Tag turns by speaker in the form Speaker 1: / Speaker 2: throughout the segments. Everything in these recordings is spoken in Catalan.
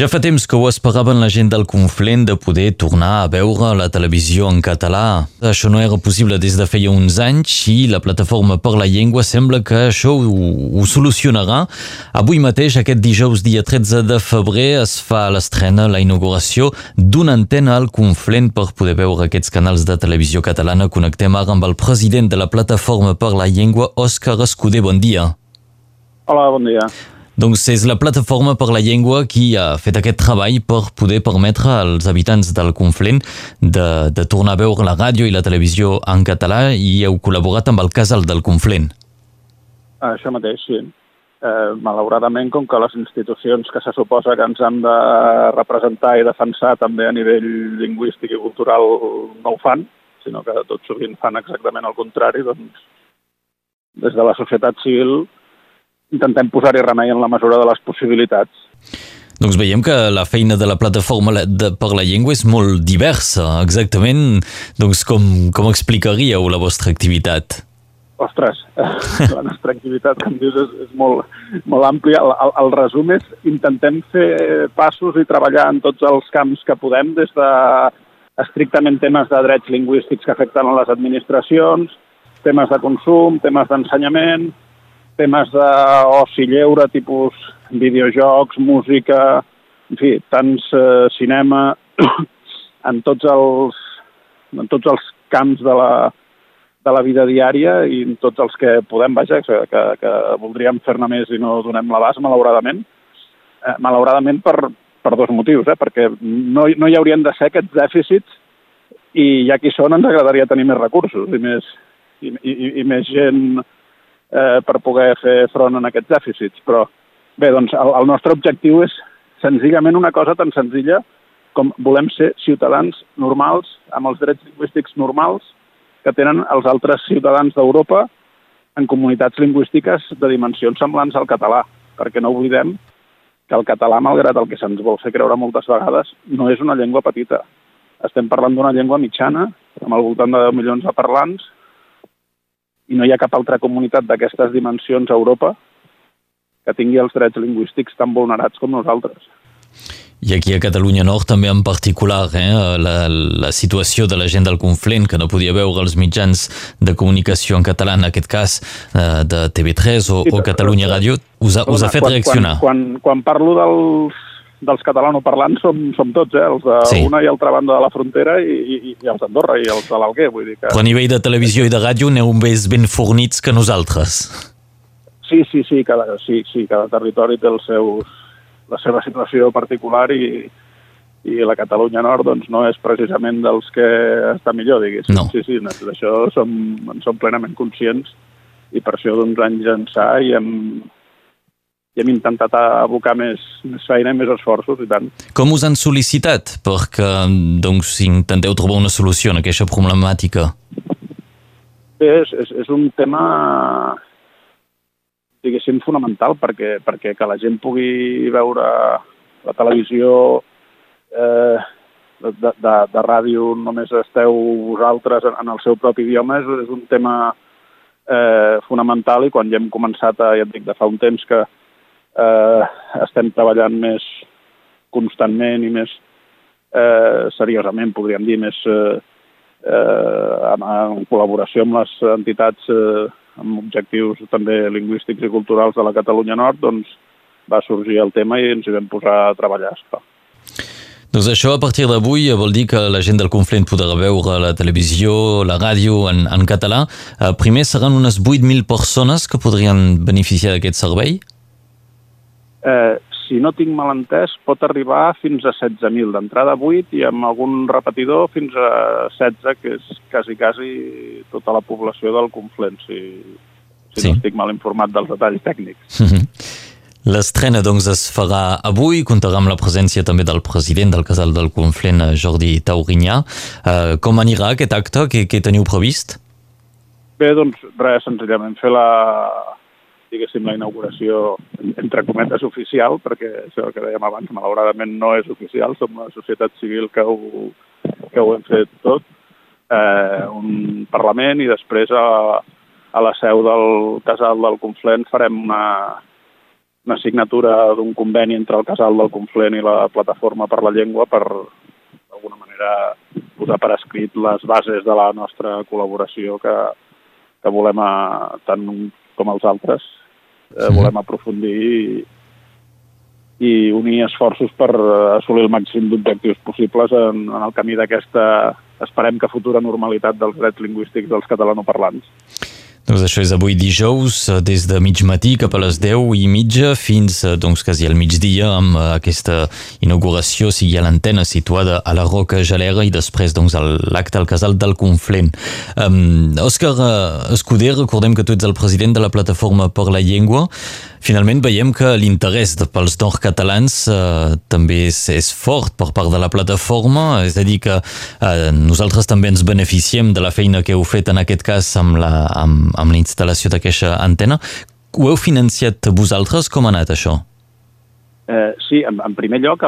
Speaker 1: Ja fa temps que ho esperaven la gent del Conflent de poder tornar a veure la televisió en català. Això no era possible des de feia uns anys i la plataforma per la llengua sembla que això ho, ho solucionarà. Avui mateix, aquest dijous dia 13 de febrer, es fa l'estrena, la inauguració d'una antena al Conflent per poder veure aquests canals de televisió catalana. Connectem ara amb el president de la plataforma per la llengua, Òscar Escudé. Bon dia.
Speaker 2: Hola, bon dia.
Speaker 1: Doncs és la plataforma per la llengua qui ha fet aquest treball per poder permetre als habitants del Conflent de, de tornar a veure la ràdio i la televisió en català i heu col·laborat amb el Casal del Conflent.
Speaker 2: Això mateix, sí. Eh, malauradament, com que les institucions que se suposa que ens han de representar i defensar també a nivell lingüístic i cultural no ho fan, sinó que tot sovint fan exactament el contrari, doncs des de la societat civil intentem posar-hi remei en la mesura de les possibilitats.
Speaker 1: Doncs veiem que la feina de la plataforma de, per la llengua és molt diversa. Exactament, doncs com, com explicaríeu la vostra activitat?
Speaker 2: Ostres, la nostra activitat, com dius, és, és molt, molt àmplia. El, el, el resum és intentem fer passos i treballar en tots els camps que podem, des de estrictament temes de drets lingüístics que afecten a les administracions, temes de consum, temes d'ensenyament, temes d'oci lleure, tipus videojocs, música, en fi, tants eh, cinema, en tots els, en tots els camps de la, de la vida diària i en tots els que podem, vaja, que, que, que voldríem fer-ne més i no donem l'abast, malauradament. Eh, malauradament per, per dos motius, eh? perquè no, no hi haurien de ser aquests dèficits i ja que hi són ens agradaria tenir més recursos i més, i, i, i més gent eh, per poder fer front en aquests dèficits. Però bé, doncs el, el nostre objectiu és senzillament una cosa tan senzilla com volem ser ciutadans normals, amb els drets lingüístics normals que tenen els altres ciutadans d'Europa en comunitats lingüístiques de dimensions semblants al català, perquè no oblidem que el català, malgrat el que se'ns vol fer creure moltes vegades, no és una llengua petita. Estem parlant d'una llengua mitjana, amb al voltant de 10 milions de parlants, i no hi ha cap altra comunitat d'aquestes dimensions a Europa que tingui els drets lingüístics tan vulnerats com nosaltres.
Speaker 1: I aquí a Catalunya Nord també en particular eh, la, la situació de la gent del Conflent que no podia veure els mitjans de comunicació en català, en aquest cas eh, de TV3 o, sí, o Catalunya Ràdio, us ha, us ha fet
Speaker 2: quan,
Speaker 1: reaccionar?
Speaker 2: Quan, quan, quan parlo dels dels catalanoparlants som, som tots, eh? els de sí. una i altra banda de la frontera i, i, i els d'Andorra i els de l'Alguer. Vull dir que...
Speaker 1: Però a nivell de televisió i de ràdio aneu més ben fornits que nosaltres.
Speaker 2: Sí, sí, sí, cada, sí, sí, cada territori té els seus, la seva situació particular i, i la Catalunya Nord doncs, no és precisament dels que està millor, diguéssim.
Speaker 1: No.
Speaker 2: Sí, sí, d'això som, en som plenament conscients i per això doncs, anys ençà i hem, i hem intentat abocar més, més feina i més esforços, i tant.
Speaker 1: Com us han sol·licitat perquè doncs, intenteu trobar una solució a aquesta problemàtica?
Speaker 2: Bé, és, és, és un tema diguéssim fonamental perquè, perquè que la gent pugui veure la televisió eh, de, de, de ràdio només esteu vosaltres en, en el seu propi idioma és, és un tema eh, fonamental i quan ja hem començat, a, ja et dic, de fa un temps que, eh, estem treballant més constantment i més eh, seriosament, podríem dir, més eh, eh, en, en col·laboració amb les entitats eh, amb objectius també lingüístics i culturals de la Catalunya Nord, doncs va sorgir el tema i ens hi vam posar a treballar, esclar.
Speaker 1: Doncs això, a partir d'avui, vol dir que la gent del Conflent podrà veure la televisió, la ràdio en, en català. Eh, primer seran unes 8.000 persones que podrien beneficiar d'aquest servei?
Speaker 2: Eh, si no tinc mal entès, pot arribar fins a 16.000 d'entrada 8 i amb algun repetidor fins a 16, que és quasi, quasi tota la població del Conflent, si, si sí. no estic mal informat dels detalls tècnics.
Speaker 1: L'estrena, doncs, es farà avui, comptarà amb la presència també del president del casal del Conflent, Jordi Taurinyà. Eh, com anirà aquest acte? Què, què teniu previst?
Speaker 2: Bé, doncs, res, senzillament fer la, diguéssim, la inauguració, entre cometes, oficial, perquè això que dèiem abans, malauradament no és oficial, som una societat civil que ho, que ho hem fet tot, eh, un Parlament i després a, a la seu del Casal del Conflent farem una, una signatura d'un conveni entre el Casal del Conflent i la Plataforma per la Llengua per, d'alguna manera, posar per escrit les bases de la nostra col·laboració que, que volem, a, tant com els altres, eh, volem aprofundir i, i unir esforços per assolir el màxim d'objectius possibles en, en el camí d'aquesta, esperem que futura normalitat dels drets lingüístics dels catalanoparlants.
Speaker 1: Doncs això és avui dijous, eh, des de mig matí cap a les 10 i mitja fins eh, doncs, quasi al migdia amb eh, aquesta inauguració, sigui a l'antena situada a la Roca Gelera i després doncs, l'acte al casal del Conflent. Um, Òscar Escuder, recordem que tu ets el president de la Plataforma per la Llengua. Finalment veiem que l'interès pels nord-catalans eh, també és, és fort per part de la plataforma, és a dir que eh, nosaltres també ens beneficiem de la feina que heu fet en aquest cas amb la, amb, amb la instal·lació d'aquesta antena. Ho heu financiat vosaltres? Com ha anat això?
Speaker 2: Eh, sí, en, en primer lloc,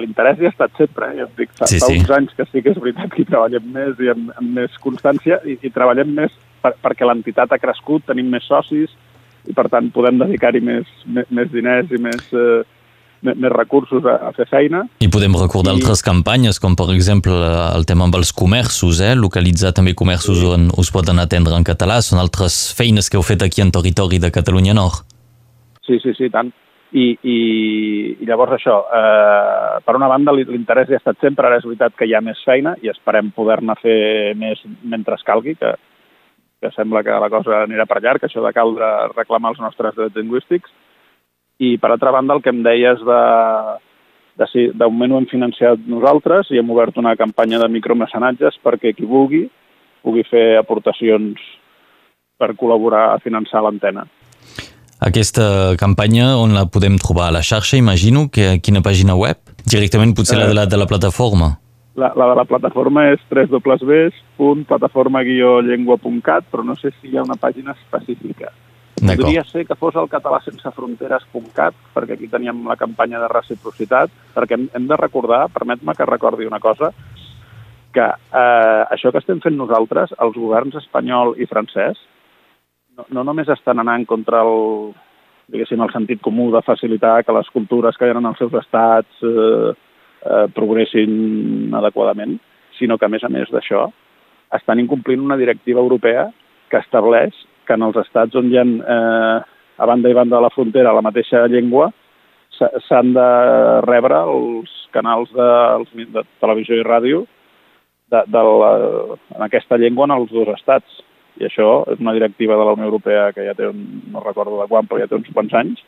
Speaker 2: l'interès hi ha estat sempre. Eh? Ja dic, fa,
Speaker 1: Sí,
Speaker 2: fa
Speaker 1: sí.
Speaker 2: uns anys que sí que és veritat que hi treballem més i amb, amb més constància i, i treballem més per, perquè l'entitat ha crescut, tenim més socis i per tant podem dedicar-hi més, més, més diners i més, eh, més, més recursos a, a fer feina.
Speaker 1: I podem recordar
Speaker 2: I-
Speaker 1: altres campanyes, com per exemple el tema amb els comerços, eh? localitzar també comerços on us poden atendre en català. Són altres feines que heu fet aquí en territori de Catalunya Nord.
Speaker 2: Sí, sí, sí, tant. I, i, i llavors això, eh, per una banda l'interès hi ha estat sempre, ara és veritat que hi ha més feina i esperem poder-ne fer més mentre calgui, que, que sembla que la cosa anirà per llarg, això de caldre reclamar els nostres drets lingüístics. I per altra banda el que em deies de, de si de moment ho hem financiat nosaltres i hem obert una campanya de micromecenatges perquè qui vulgui pugui fer aportacions per col·laborar a finançar l'antena.
Speaker 1: Aquesta campanya, on la podem trobar? A la xarxa, imagino? Que, quina pàgina web? Directament potser la de la, de la plataforma.
Speaker 2: La, la de la plataforma és www.plataforma-llengua.cat, però no sé si hi ha una pàgina específica. Podria ser que fos el català sense fronteres.cat, perquè aquí teníem la campanya de reciprocitat, perquè hem, hem de recordar, permet-me que recordi una cosa, que eh, això que estem fent nosaltres, els governs espanyol i francès, no, no només estan anant contra el, diguéssim, el sentit comú de facilitar que les cultures que hi ha en els seus estats eh, eh, progressin adequadament, sinó que, a més a més d'això, estan incomplint una directiva europea que estableix que en els estats on hi ha, eh, a banda i banda de la frontera, la mateixa llengua, s'ha- s'han de rebre els canals de, de televisió i ràdio de, de la, en aquesta llengua en els dos estats. I això és una directiva de la Unió Europea que ja té, un, no recordo de quan, però ja té uns quants anys,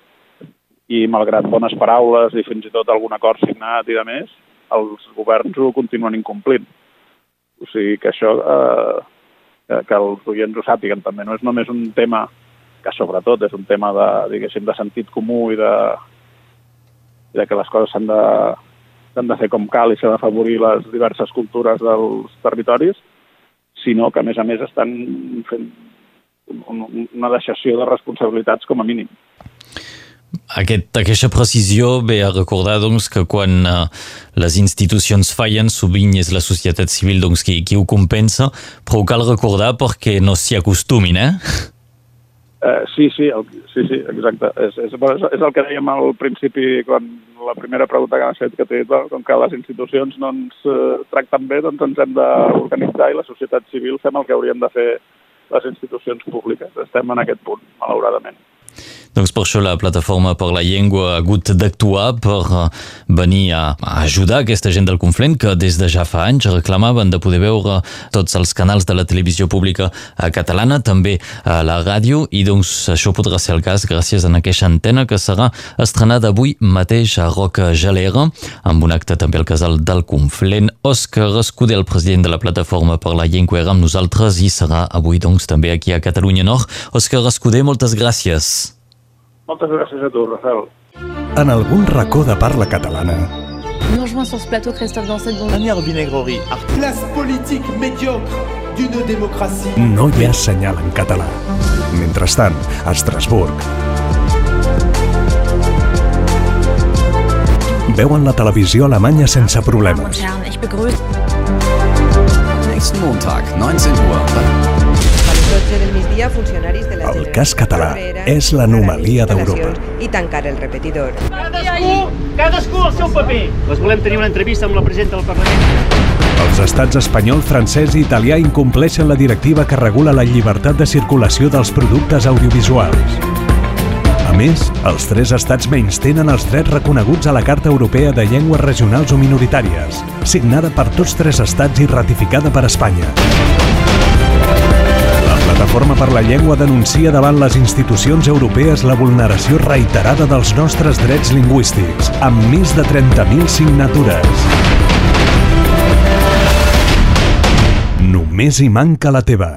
Speaker 2: i malgrat bones paraules i fins i tot algun acord signat i de més, els governs ho continuen incomplint. O sigui que això, eh, que, que els oients ho sàpiguen també, no és només un tema que sobretot és un tema de, diguéssim, de sentit comú i de, i de que les coses s'han de, s'han de fer com cal i s'ha d'afavorir les diverses cultures dels territoris, sinó que, a més a més, estan fent un- un- una deixació de responsabilitats com a mínim.
Speaker 1: Aquest, aquesta precisió ve a recordar doncs, que quan uh, les institucions fallen sovint és la societat civil doncs, qui, qui ho compensa, però ho cal recordar perquè no s'hi acostumin, eh?
Speaker 2: Eh, sí, sí, el, sí, sí, exacte. És, és, és, és el que dèiem al principi, quan la primera pregunta que m'has fet, que dit, com que les institucions no ens eh, tracten bé, doncs ens hem d'organitzar i la societat civil fem el que haurien de fer les institucions públiques. Estem en aquest punt, malauradament.
Speaker 1: Doncs per això la Plataforma per la Llengua ha hagut d'actuar per eh, venir a, ajudar aquesta gent del Conflent que des de ja fa anys reclamaven de poder veure tots els canals de la televisió pública catalana, també a la ràdio, i doncs això podrà ser el cas gràcies a aquesta antena que serà estrenada avui mateix a Roca Gelera, amb un acte també al casal del Conflent. Òscar Escudé, el president de la Plataforma per la Llengua, era amb nosaltres i serà avui doncs també aquí a Catalunya Nord. Òscar Escudé, moltes gràcies.
Speaker 2: Moltes gràcies a tu, Rafael.
Speaker 3: En algun racó de parla catalana
Speaker 4: Nous rejoint sur ce plateau Christophe Dancet. Bonjour.
Speaker 5: Daniel Vinegrerie,
Speaker 6: classe politique médiocre d'une démocratie.
Speaker 3: no hi ha senyal en català. Mentrestant, a Estrasburg, veuen la televisió alemanya sense problemes.
Speaker 4: Herren, ich begrüße
Speaker 5: nächsten Montag, 19 Uhr.
Speaker 7: A las 8 del mediodía
Speaker 5: destituir a funcionaris de la
Speaker 3: El cas català és l'anomalia d'Europa.
Speaker 5: I tancar el repetidor.
Speaker 7: Cadascú, cadascú el seu paper. Les volem tenir una entrevista amb la presidenta del Parlament.
Speaker 3: Els estats espanyol, francès i italià incompleixen la directiva que regula la llibertat de circulació dels productes audiovisuals. A més, els tres estats menys tenen els drets reconeguts a la Carta Europea de Llengües Regionals o Minoritàries, signada per tots tres estats i ratificada per Espanya. La Plataforma per la Llengua denuncia davant les institucions europees la vulneració reiterada dels nostres drets lingüístics, amb més de 30.000 signatures. Només hi manca la teva.